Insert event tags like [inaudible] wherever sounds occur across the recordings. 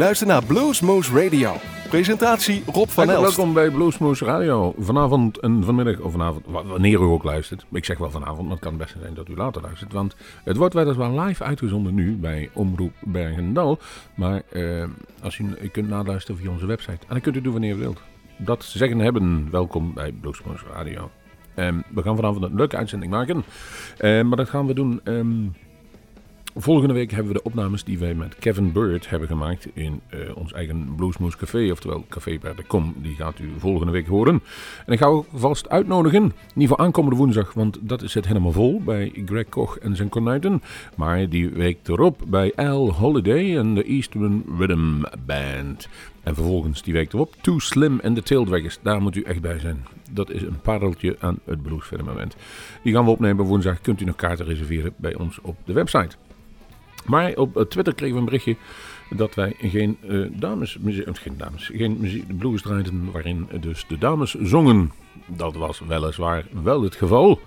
luistert naar Bluesmoose Radio. Presentatie Rob van Elst. welkom bij Bluesmoose Radio. Vanavond en vanmiddag, of vanavond, wa- wanneer u ook luistert. Ik zeg wel vanavond, maar het kan best zijn dat u later luistert. Want het wordt weliswaar live uitgezonden nu bij Omroep Bergendal. Maar eh, als u, u kunt naluisteren via onze website. En dan kunt u doen wanneer u wilt. Dat zeggen hebben, welkom bij Bluesmoose Radio. Ehm, we gaan vanavond een leuke uitzending maken. Ehm, maar dat gaan we doen... ehm, Volgende week hebben we de opnames die wij met Kevin Bird hebben gemaakt in eh, ons eigen Bluesmoose Café, oftewel Café bij de Kom. Die gaat u volgende week horen. En ik ga u vast uitnodigen, niet voor aankomende woensdag, want dat is het helemaal vol bij Greg Koch en zijn kornuiten. Maar die week erop bij Al Holiday en de Eastern Rhythm Band. En vervolgens die week erop Too Slim en de Taildraggers. Daar moet u echt bij zijn. Dat is een pareltje aan het bluesfirmament. Die gaan we opnemen woensdag. Kunt u nog kaarten reserveren bij ons op de website. Maar op eh, Twitter kregen we een berichtje dat wij geen eh dames, eh, geen dames, geen muziek, draaiden waarin dus de dames zongen. Dat was weliswaar wel het geval.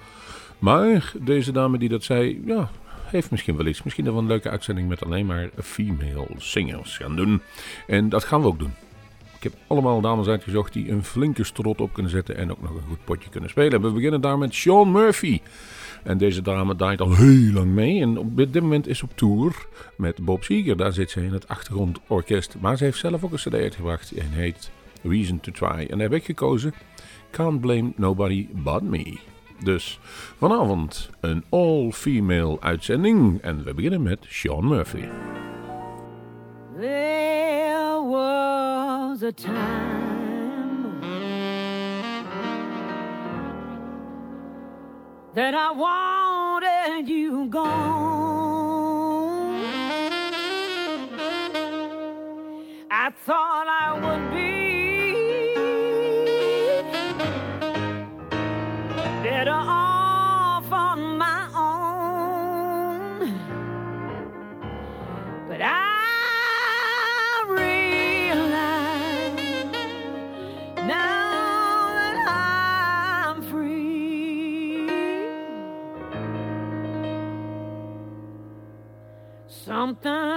Maar deze dame die dat zei, ja, heeft misschien wel iets. Misschien dat we een leuke uitzending met alleen maar female singers gaan doen. En dat gaan we ook doen. Ik heb allemaal dames uitgezocht die een flinke strot op kunnen zetten en ook nog een goed potje kunnen spelen. We beginnen daar met Sean Murphy. En deze dame draait al heel lang mee. En op dit moment is op tour met Bob Seger. Daar zit ze in het achtergrondorkest. Maar ze heeft zelf ook een cd uitgebracht. En heet Reason to Try. En daar heb ik gekozen Can't Blame Nobody But Me. Dus vanavond een all-female uitzending. En we beginnen met Sean Murphy. There was a time that I wanted you gone. I thought I would be Something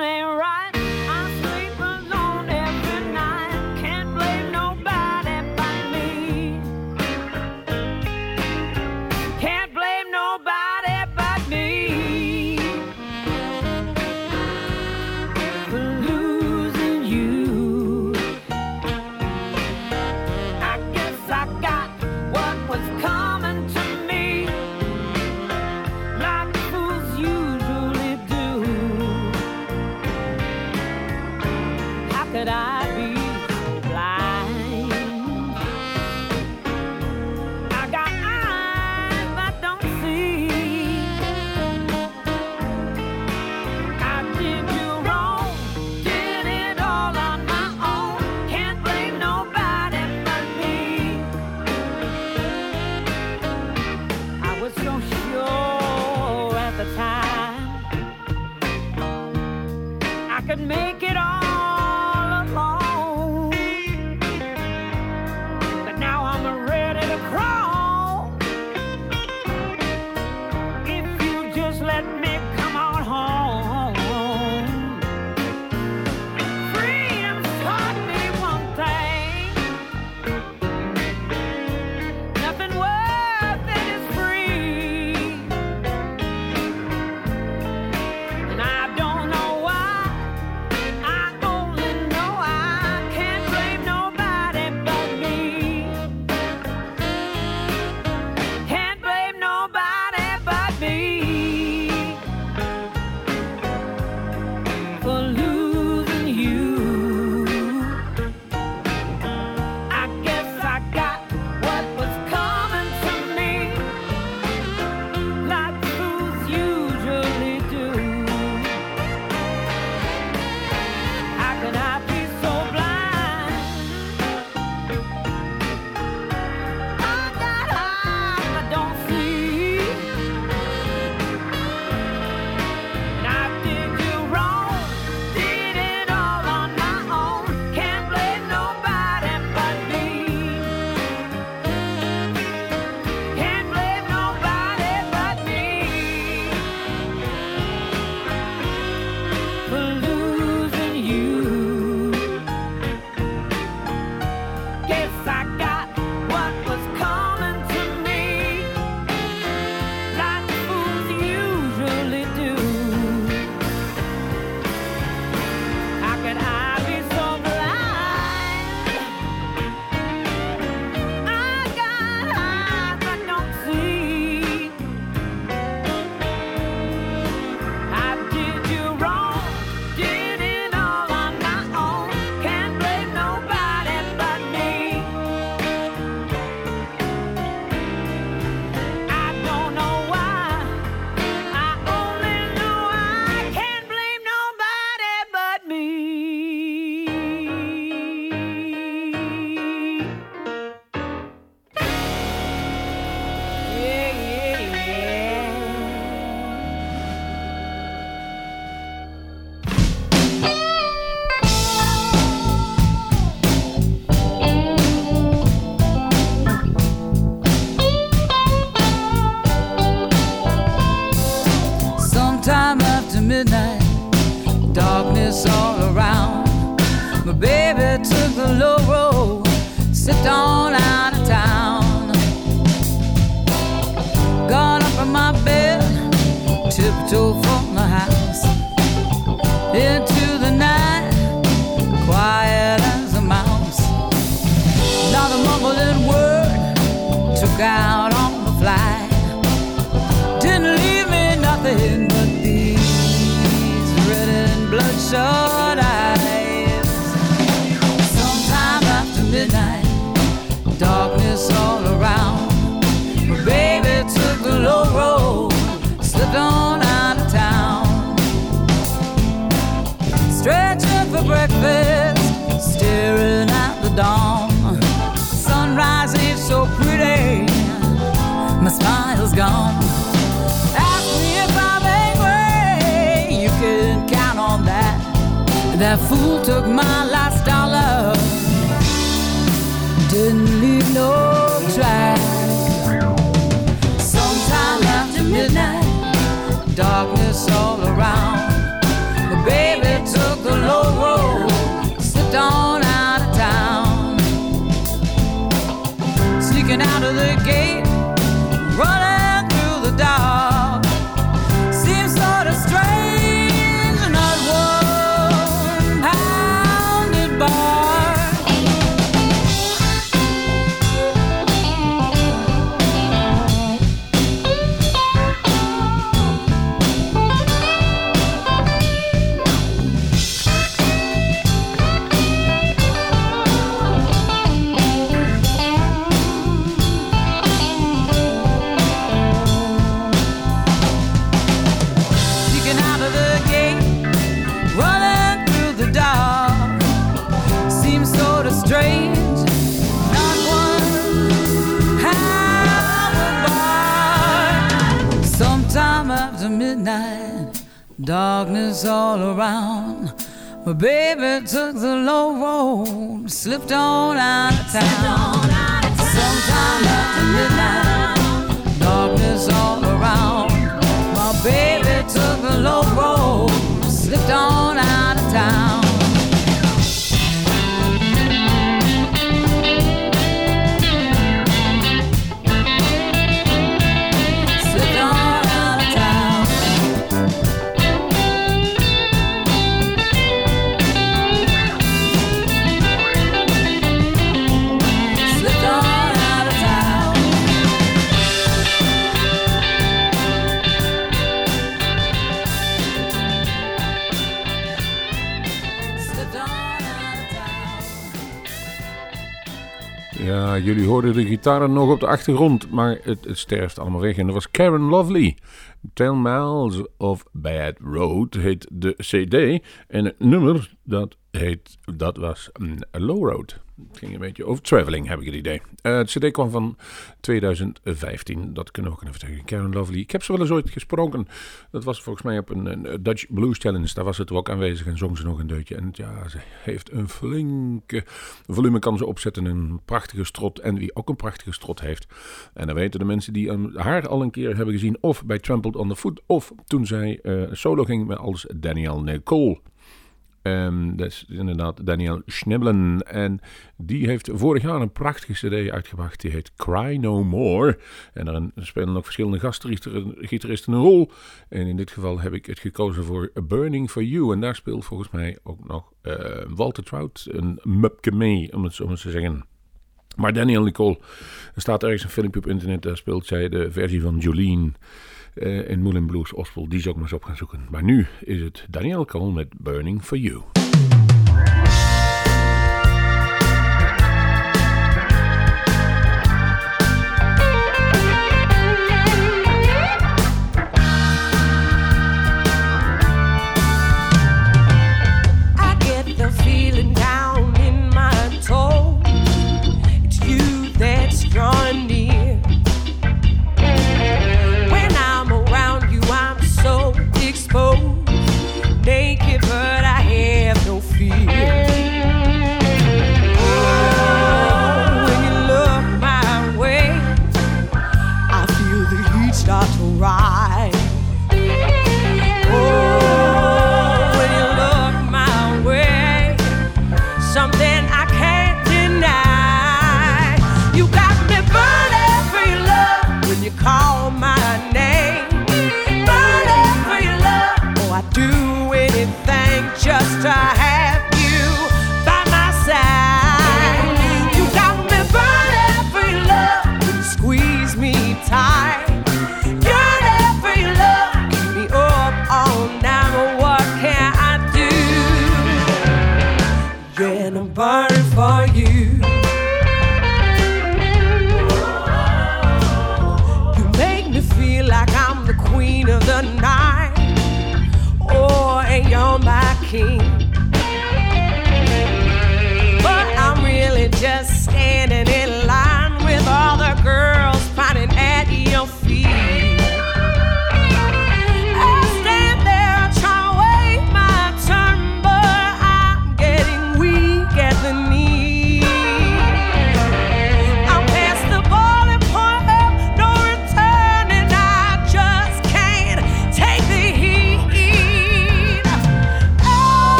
My baby took the low road, slipped on out of town. Sometime after midnight, darkness all around. My baby took the low road, slipped on out of town. Ja, jullie hoorden de gitaren nog op de achtergrond, maar het, het sterft allemaal weg. En dat was Karen Lovely. 10 Miles of Bad Road heet de CD. En het nummer, dat heet, dat was mm, Low Road. Het ging een beetje over traveling, heb ik het idee. Eh, het CD kwam van 2015, dat kunnen we ook even zeggen. Karen Lovely. Ik heb ze wel eens ooit gesproken. Dat was volgens mij op een, Dutch Blues Challenge. Daar was het ook aanwezig en zong ze nog een deutje. En ja, ze heeft een flinke volume, kan ze opzetten. Een prachtige strot. En wie ook een prachtige strot heeft. En dan weten de mensen die haar al een keer hebben gezien. Of bij Trampled on the Foot. Of toen zij eh, solo ging met als Danielle Nicole. Ehm, dat is inderdaad Daniel Schnibbelen. En die heeft vorig jaar een prachtige cd uitgebracht. Die heet Cry No More. En daarin spelen ook verschillende gastgitaristen een rol. En in dit geval heb ik het gekozen voor A Burning For You. En daar speelt volgens mij ook nog eh, Walter Trout een mupke mee, om het zo maar te zeggen. Maar Daniel Nicole, er staat ergens een filmpje op internet, daar speelt zij de versie van Jolene eh, in Moulin Blues Gospel. Die zou ik maar eens op gaan zoeken. Maar nu is het Daniel Nicole met Burning For You.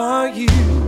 For you.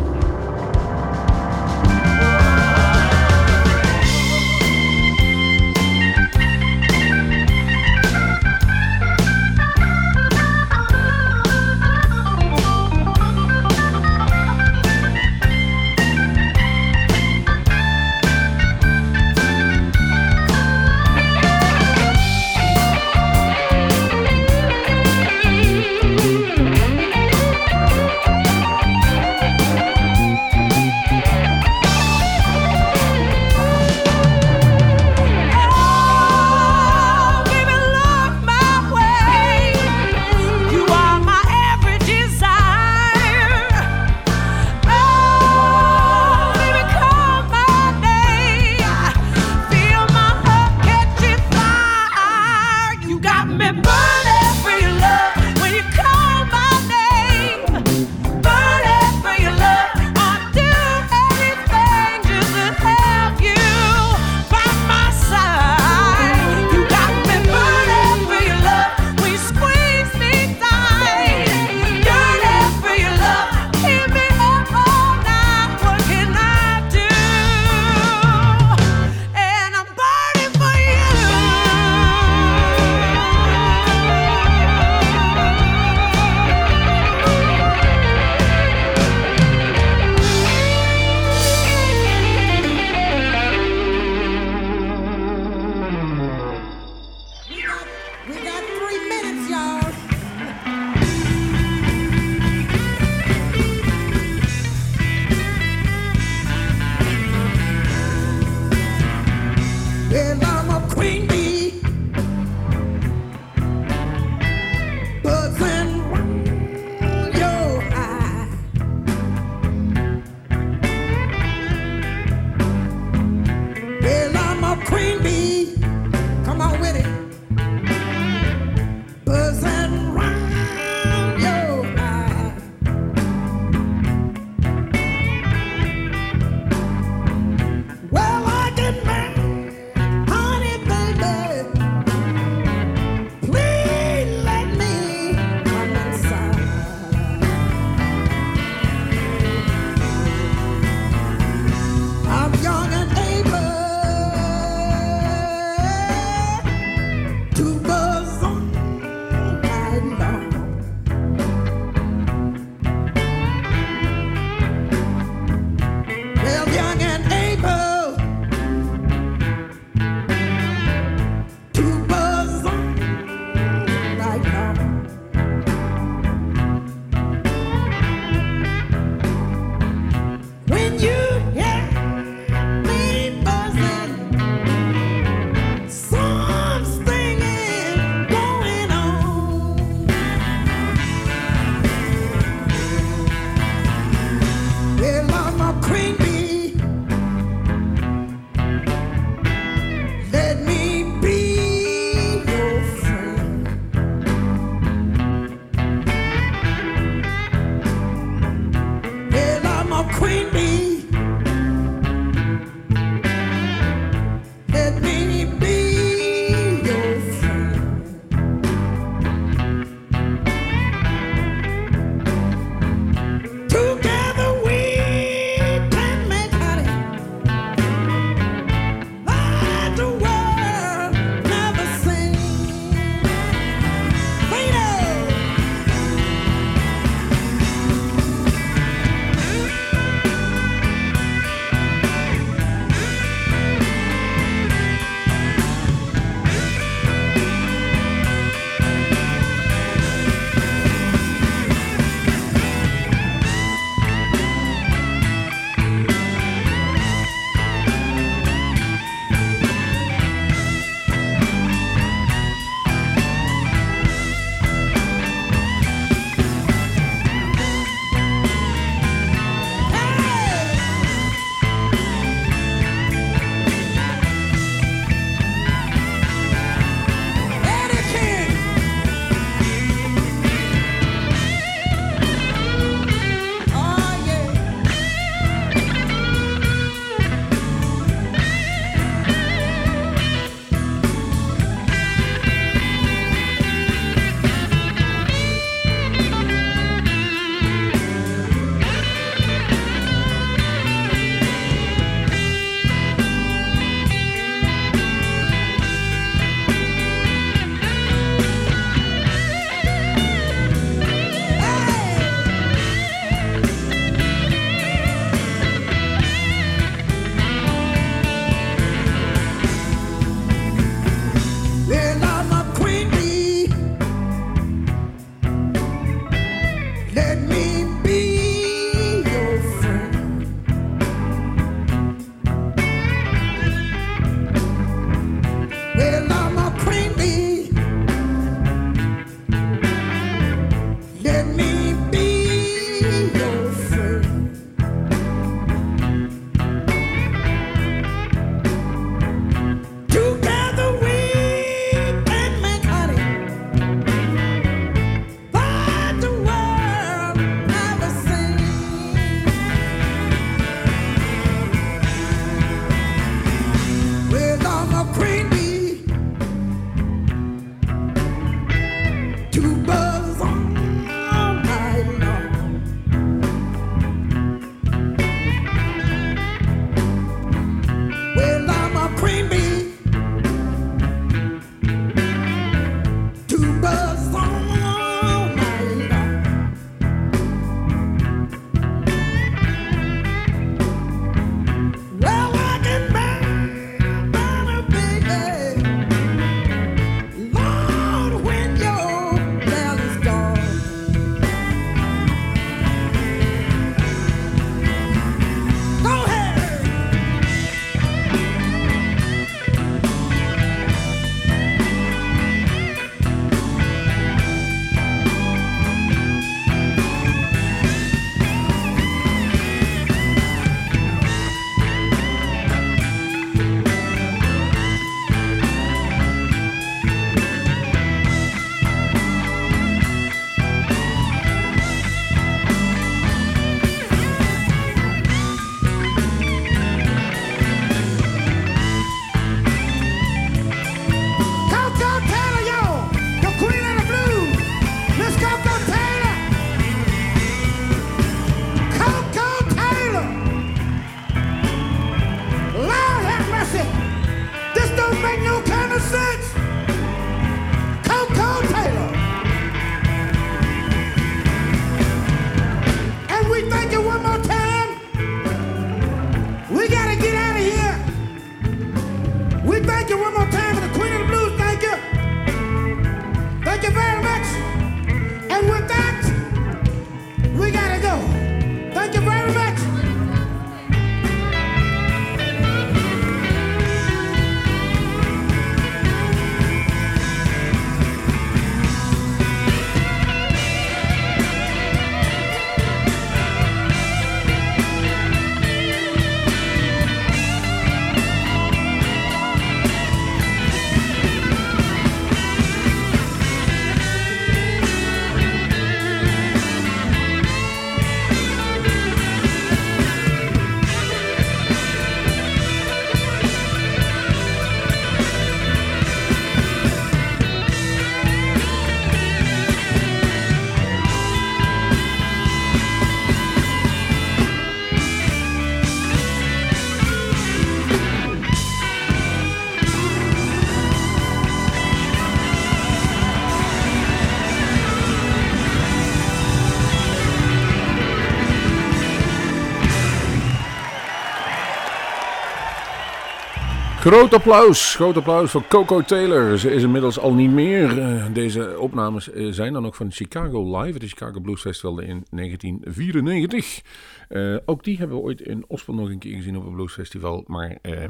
Groot applaus, groot applaus voor Coco Taylor. Ze is inmiddels al niet meer. Eh, deze opnames eh, zijn dan ook van Chicago Live, het Chicago Blues Festival in 1994. Eh, ook die hebben we ooit in Ospel nog een keer gezien op het Blues Festival. Maar eh,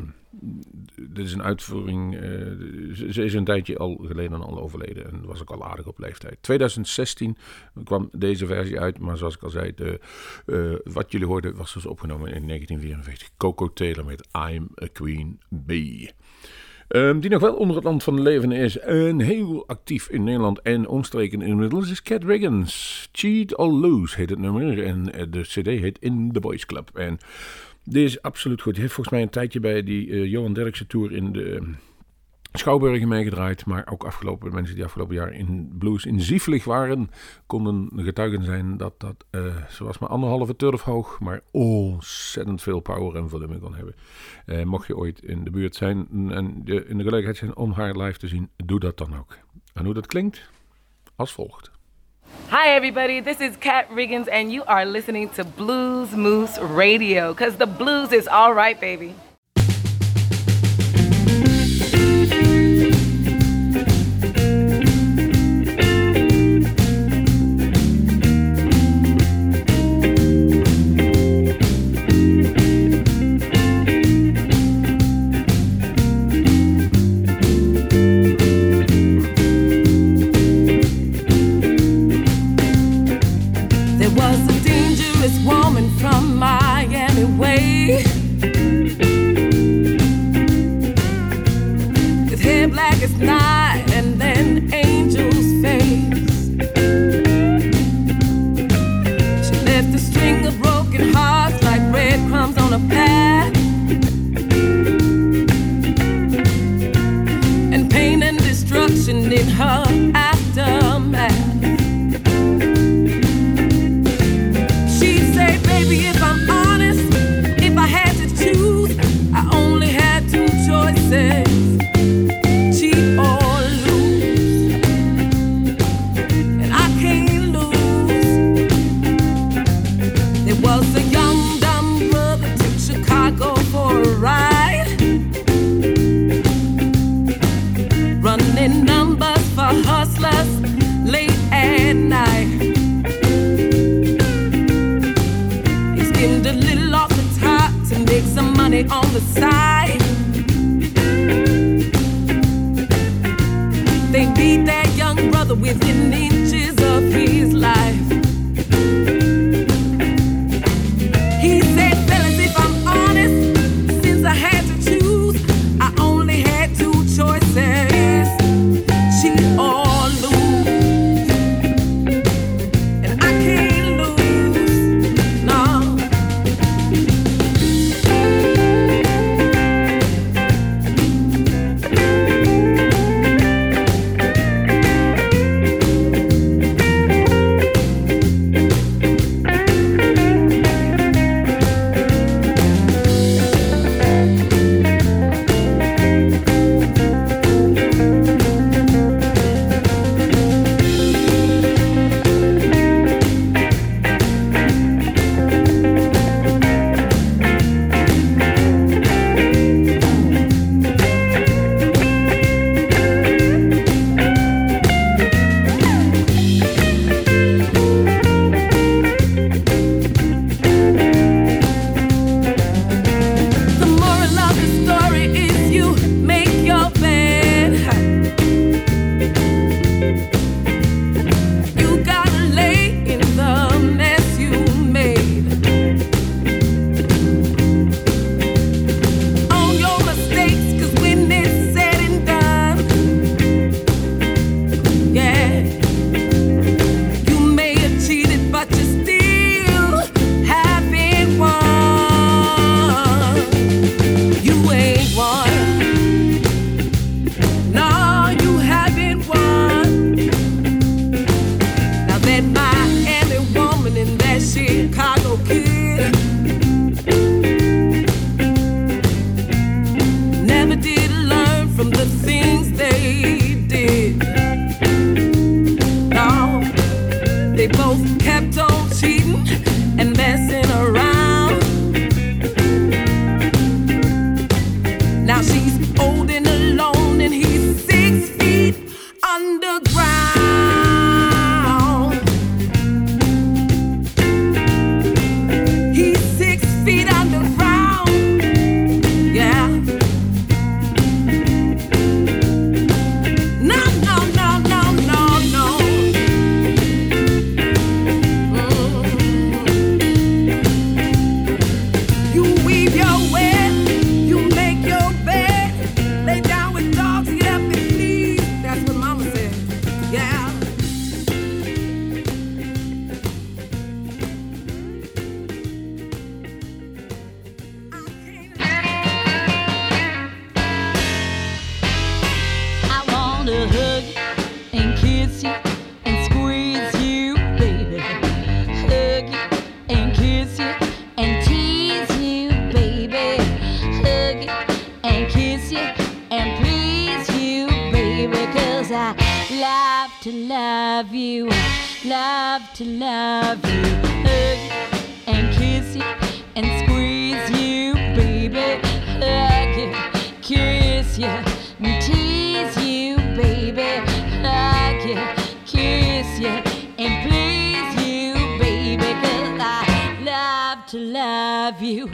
dit is een uitvoering. eh, ze, is een tijdje al geleden al overleden en was ook al aardig op leeftijd. 2016 kwam deze versie uit, maar zoals ik al zei, de, eh, wat jullie hoorden was dus opgenomen in 1944. Coco Taylor met I'm a Queen Bee. Ehm, die nog wel onder het land van leven is. En heel actief in Nederland en omstreken inmiddels is Cat Riggins. Cheat or Lose heet het nummer. En eh, de cd heet In The Boys Club. En dit is absoluut goed. Die heeft volgens mij een tijdje bij die eh, Johan Derksen Tour in de eh, Schouwburgen meegedraaid. Maar ook afgelopen mensen die afgelopen jaar in blues in Zieflig waren... konden getuigen zijn dat dat, eh, zoals maar anderhalve turf hoog... maar ontzettend veel power en volume kon hebben. Eh, mocht je ooit in de buurt zijn en de, in de gelegenheid zijn om haar live te zien, doe dat dan ook. En hoe dat klinkt? Als volgt. Hi, everybody. This is Kat Riggins, and you are listening to Blues Moose Radio because the blues is all right, baby. Breadcrumbs on love you, hug and kiss you and squeeze you, baby, hug you, kiss you and tease you, baby, hug you, kiss you and please you, baby, 'cause I love to love you,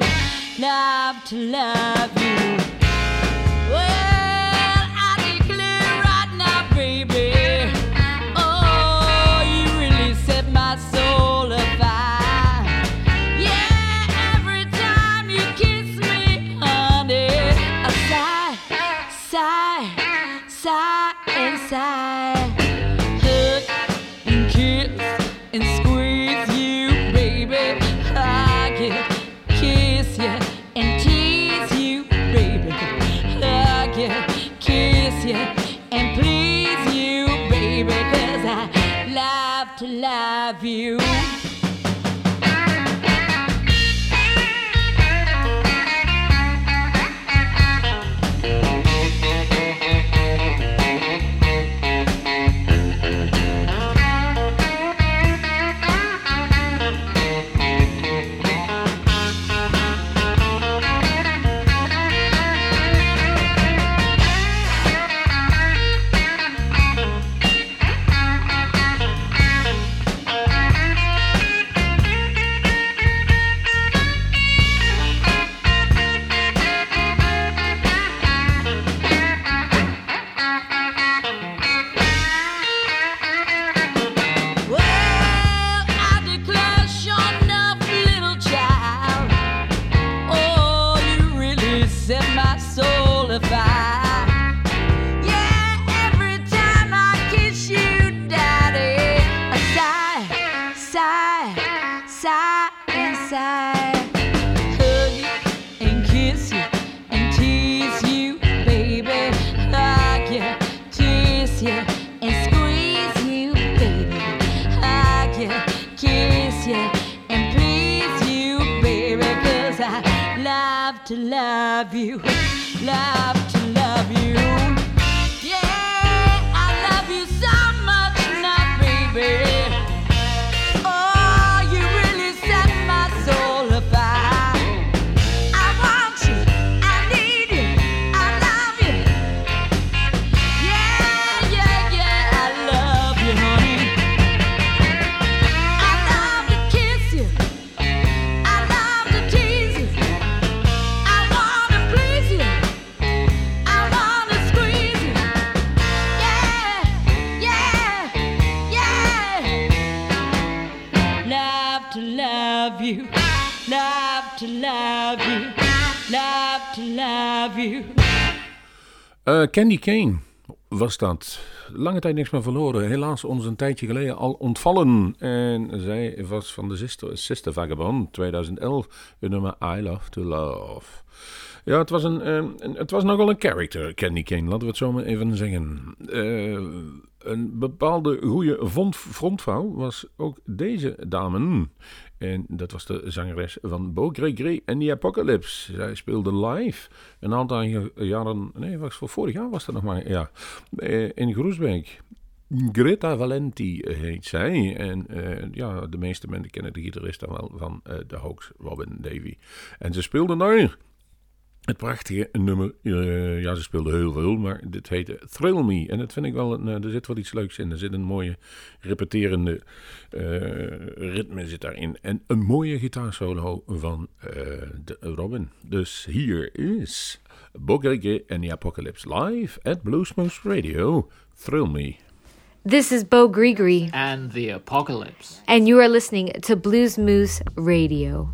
love to love you. Eh, Candy Kane was dat. Lange tijd niks meer verloren. Helaas ons een tijdje geleden al ontvallen. En zij was van de Sister, Sister Vagabond 2011. Het nummer I Love to Love. Ja, het was, een, eh, een- het was nogal een character, Candy Kane. Laten we het zo maar even zeggen. Eh, een bepaalde goede frontvrouw was ook deze dame. En dat was de zangeres van Bo Gregory en The Apocalypse. Zij speelde live een aantal ja- jaren, nee, was voor vorig jaar was dat nog maar, ja, eh, in Groesbeek. Greta Valenti heet zij. En eh, ja, de meeste mensen kennen de gitarist dan wel van eh, de Hoax, Robin Davy. En ze speelde daar het prachtige nummer. eh, ja, ze speelde heel veel, maar dit heette Thrill Me. En dat vind ik wel, een, eh, er zit wel iets leuks in. Er zit een mooie repeterende eh, ritme zit daarin. En een mooie gitaarsolo van eh, de Robin. Dus hier is Bogerge en The Apocalypse live at Bluesmoose Radio. Thrill Me. This is Bo Gregory, and the apocalypse. and you are listening to Blues Moose Radio.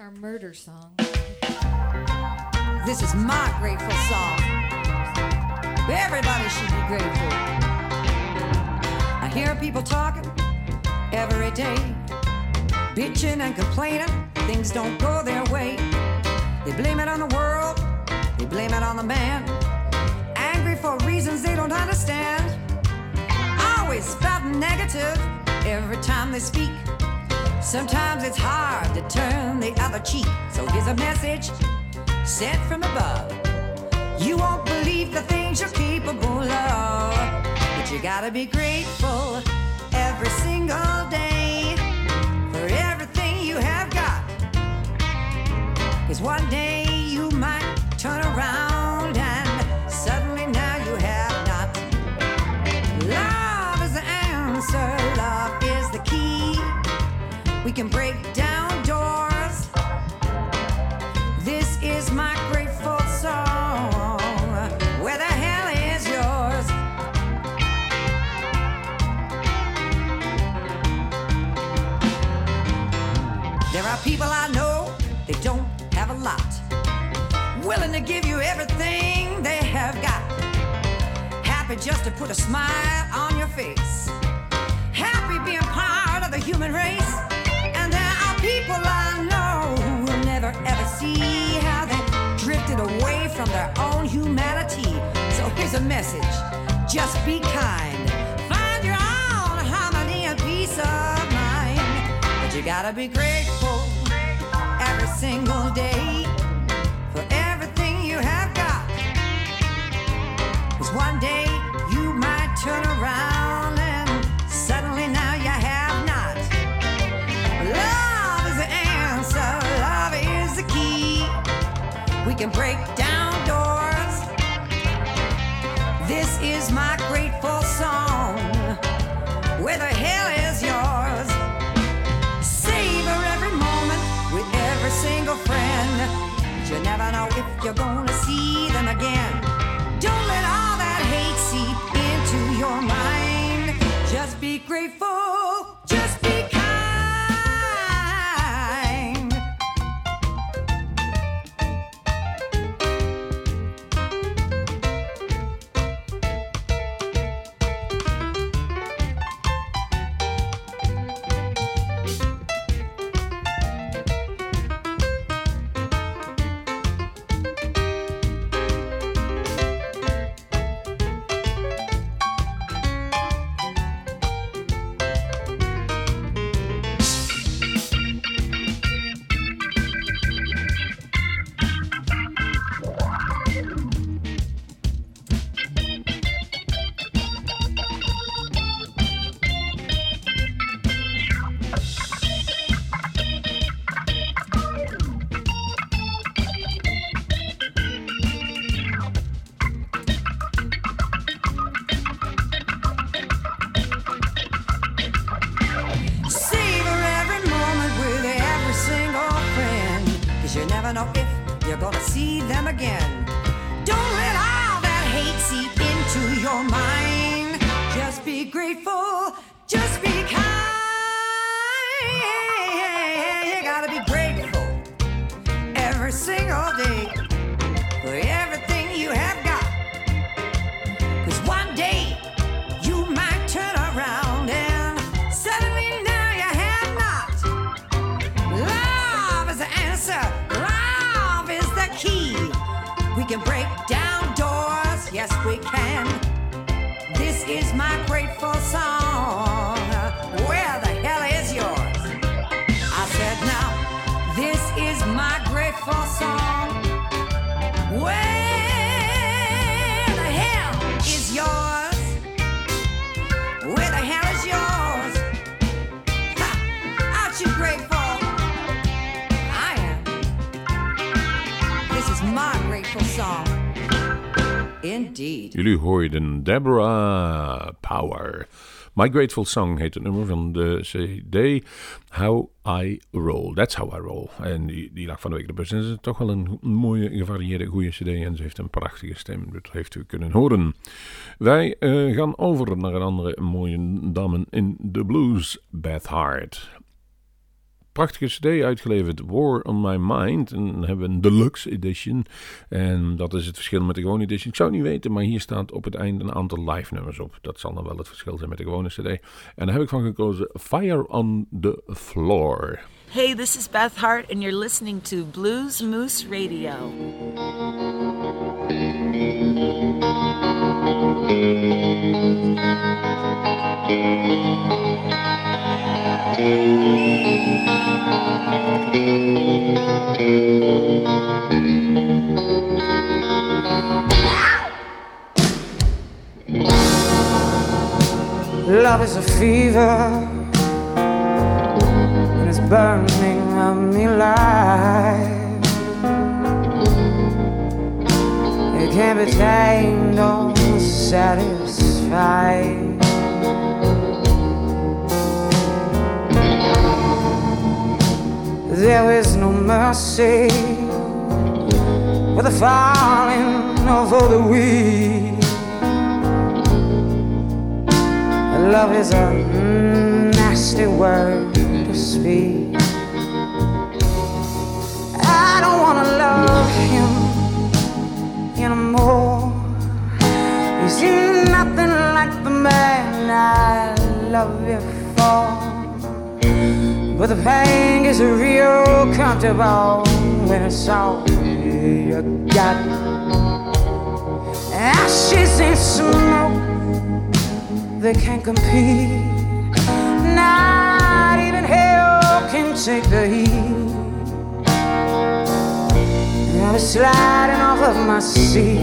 Our murder song. This is my grateful song. Everybody should be grateful. I hear people talking every day, bitching and complaining. Things don't go their way. They blame it on the world, they blame it on the man. Angry for reasons they don't understand. Always spouting negative every time they speak. Sometimes it's hard to turn the other cheek. So here's a message sent from above. You won't believe the things you're capable of. But you gotta be grateful every single day for everything you have got. Cause one day We can break down doors. This is my grateful song. Where the hell is yours? There are people I know, they don't have a lot. Willing to give you everything they have got. Happy just to put a smile on your face. Happy being part of the human race. A message just be kind. Find your own harmony and peace of mind. But you gotta be grateful every single day for everything you have got. Cause one day you might turn around and suddenly now you have not. Love is the answer, love is the key. We can break you're gonna know if you're gonna see them again. Don't let all that hate seep into your mind. Just be grateful, just be kind. You gotta be grateful every single day Jullie hoorden Deborah Power. My Grateful Song heet het nummer van de CD How I Roll. That's How I Roll. En die, lag van de week. Het is toch wel een mooie, gevarieerde, goede CD. En ze heeft een prachtige stem. Dat heeft u kunnen horen. Wij eh, gaan over naar een andere mooie dame in de blues. Beth Hart prachtige CD uitgeleverd, War on My Mind. En dan hebben we een deluxe edition. En dat is het verschil met de gewone edition. Ik zou het niet weten, maar hier staat op het einde een aantal live nummers op. Dat zal dan wel het verschil zijn met de gewone CD. En daar heb ik van gekozen Fire on the Floor. Hey, this is Beth Hart, and you're listening to Blues Moose Radio. Love is a fever, and it's burning on me alive. It can't be tamed or satisfied. there is no mercy for the falling or for the weak. Love is a nasty word to speak. I don't wanna love him anymore. He's nothing like the man I loved before. But the pain is real comfortable when it's all you got. Ashes and smoke, they can't compete. Not even hell can take the heat. And I'm sliding off of my seat.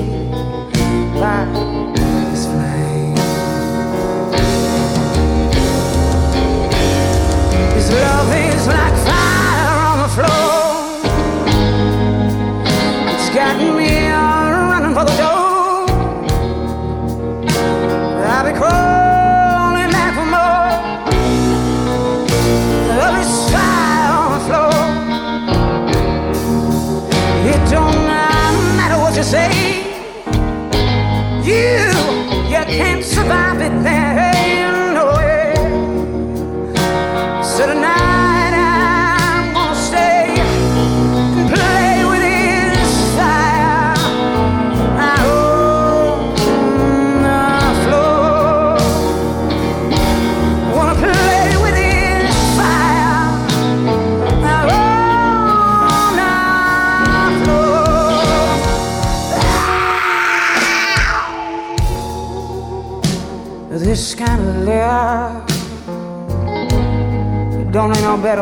Bye. for the door.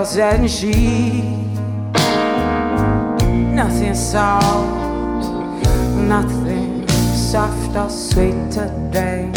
else, she? Nothing soft, nothing soft or sweet today.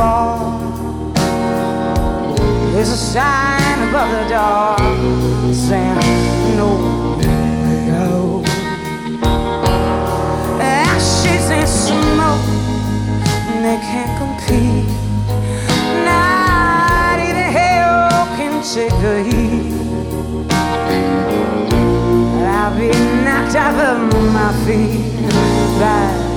fall. There's a sign above the door saying no go Ashes and smoke and they can't compete. Not even hell can take the heat. I'll be knocked off of my feet by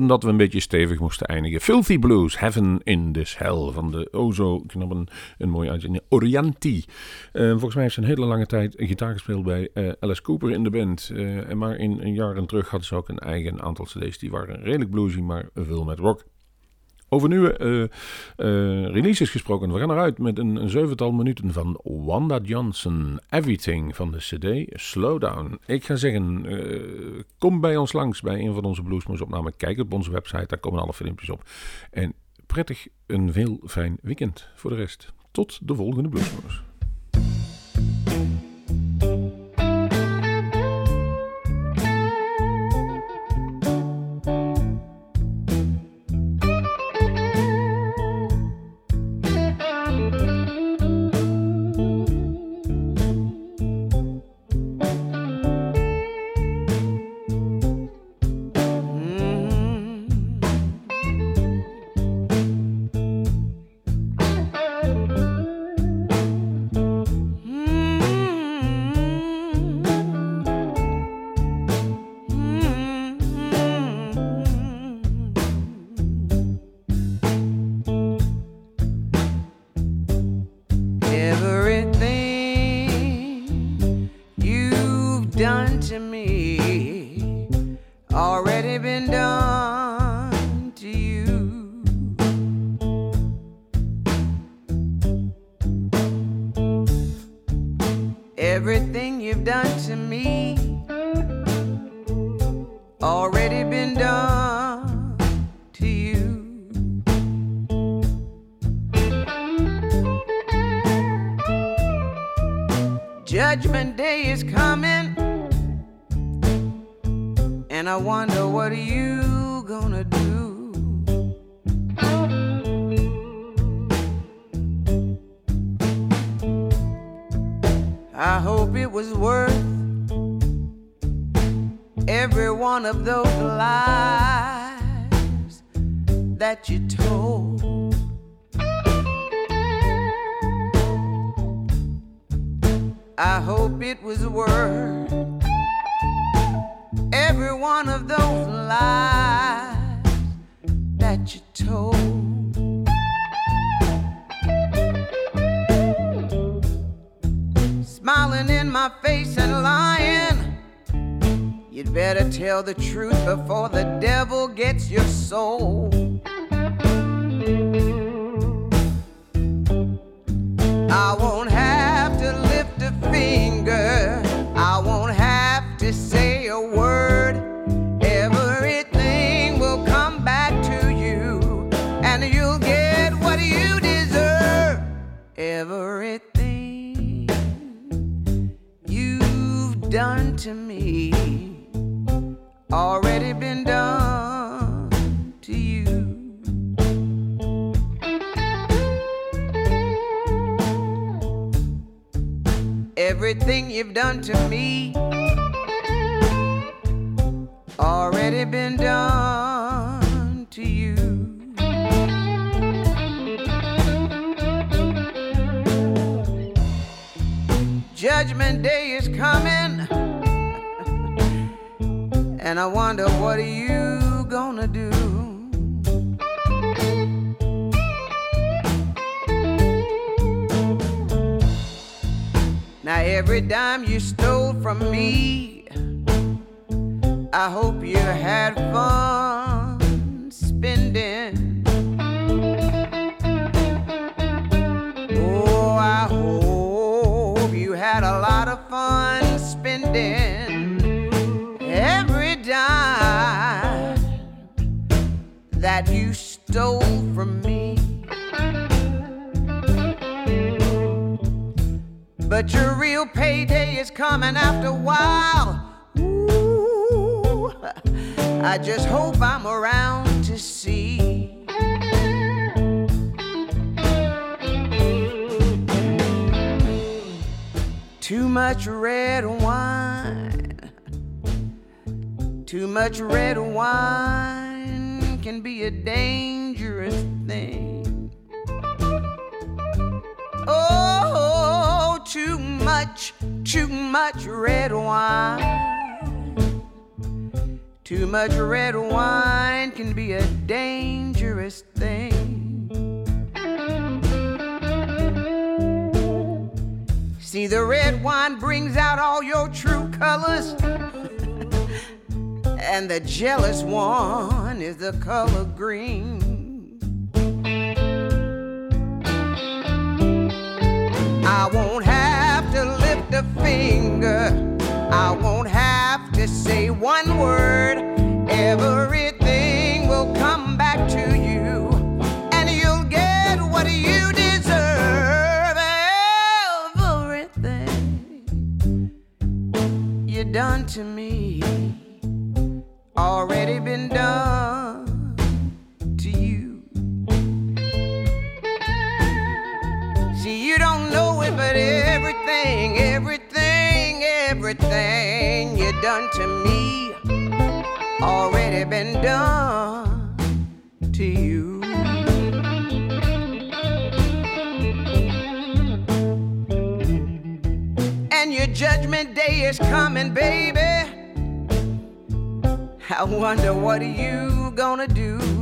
dat we een beetje stevig moesten eindigen. Filthy Blues, Heaven in This Hell. Van de o zo knappe, een mooie uitzending. Orianti. Eh, volgens mij heeft ze een hele lange tijd gitaar gespeeld bij eh, Alice Cooper in de band. En maar in een jaren terug hadden ze ook een eigen aantal cd's. Die waren redelijk bluesy, maar veel met rock. Over nieuwe eh, eh, releases gesproken. We gaan eruit met een, zevental minuten van Wanda Johnson. Everything van de CD Slowdown. Ik ga zeggen, eh, kom bij ons langs bij een van onze Bluesmoes opnamen. Kijk op onze website, daar komen alle filmpjes op. En prettig een veel fijn weekend voor de rest. Tot de volgende Bluesmoes. Was worth every one of those lies that you told. Smiling in my face and lying. You'd better tell the truth before the devil gets your soul. I won't Everything you've done to me already been done to you. Judgment Day is coming, [laughs] and I wonder what are you Now every dime you stole from me, I hope you had fun spending. Oh, I hope you had a lot of fun spending every dime that you stole from me. But your real payday is coming after a while. Ooh, I just hope I'm around to see. Too much red wine. Too much red wine can be a dangerous thing. Oh, too much, too much red wine. Too much red wine can be a dangerous thing. See, the red wine brings out all your true colors, [laughs] and the jealous one is the color green. I won't have to lift a finger. I won't have to say one word. Everything will come back to you, and you'll get what you deserve. Everything you done to me already been done everything, everything, everything you done to me already been done to you. And your judgment day is coming, baby. I wonder what are you gonna do?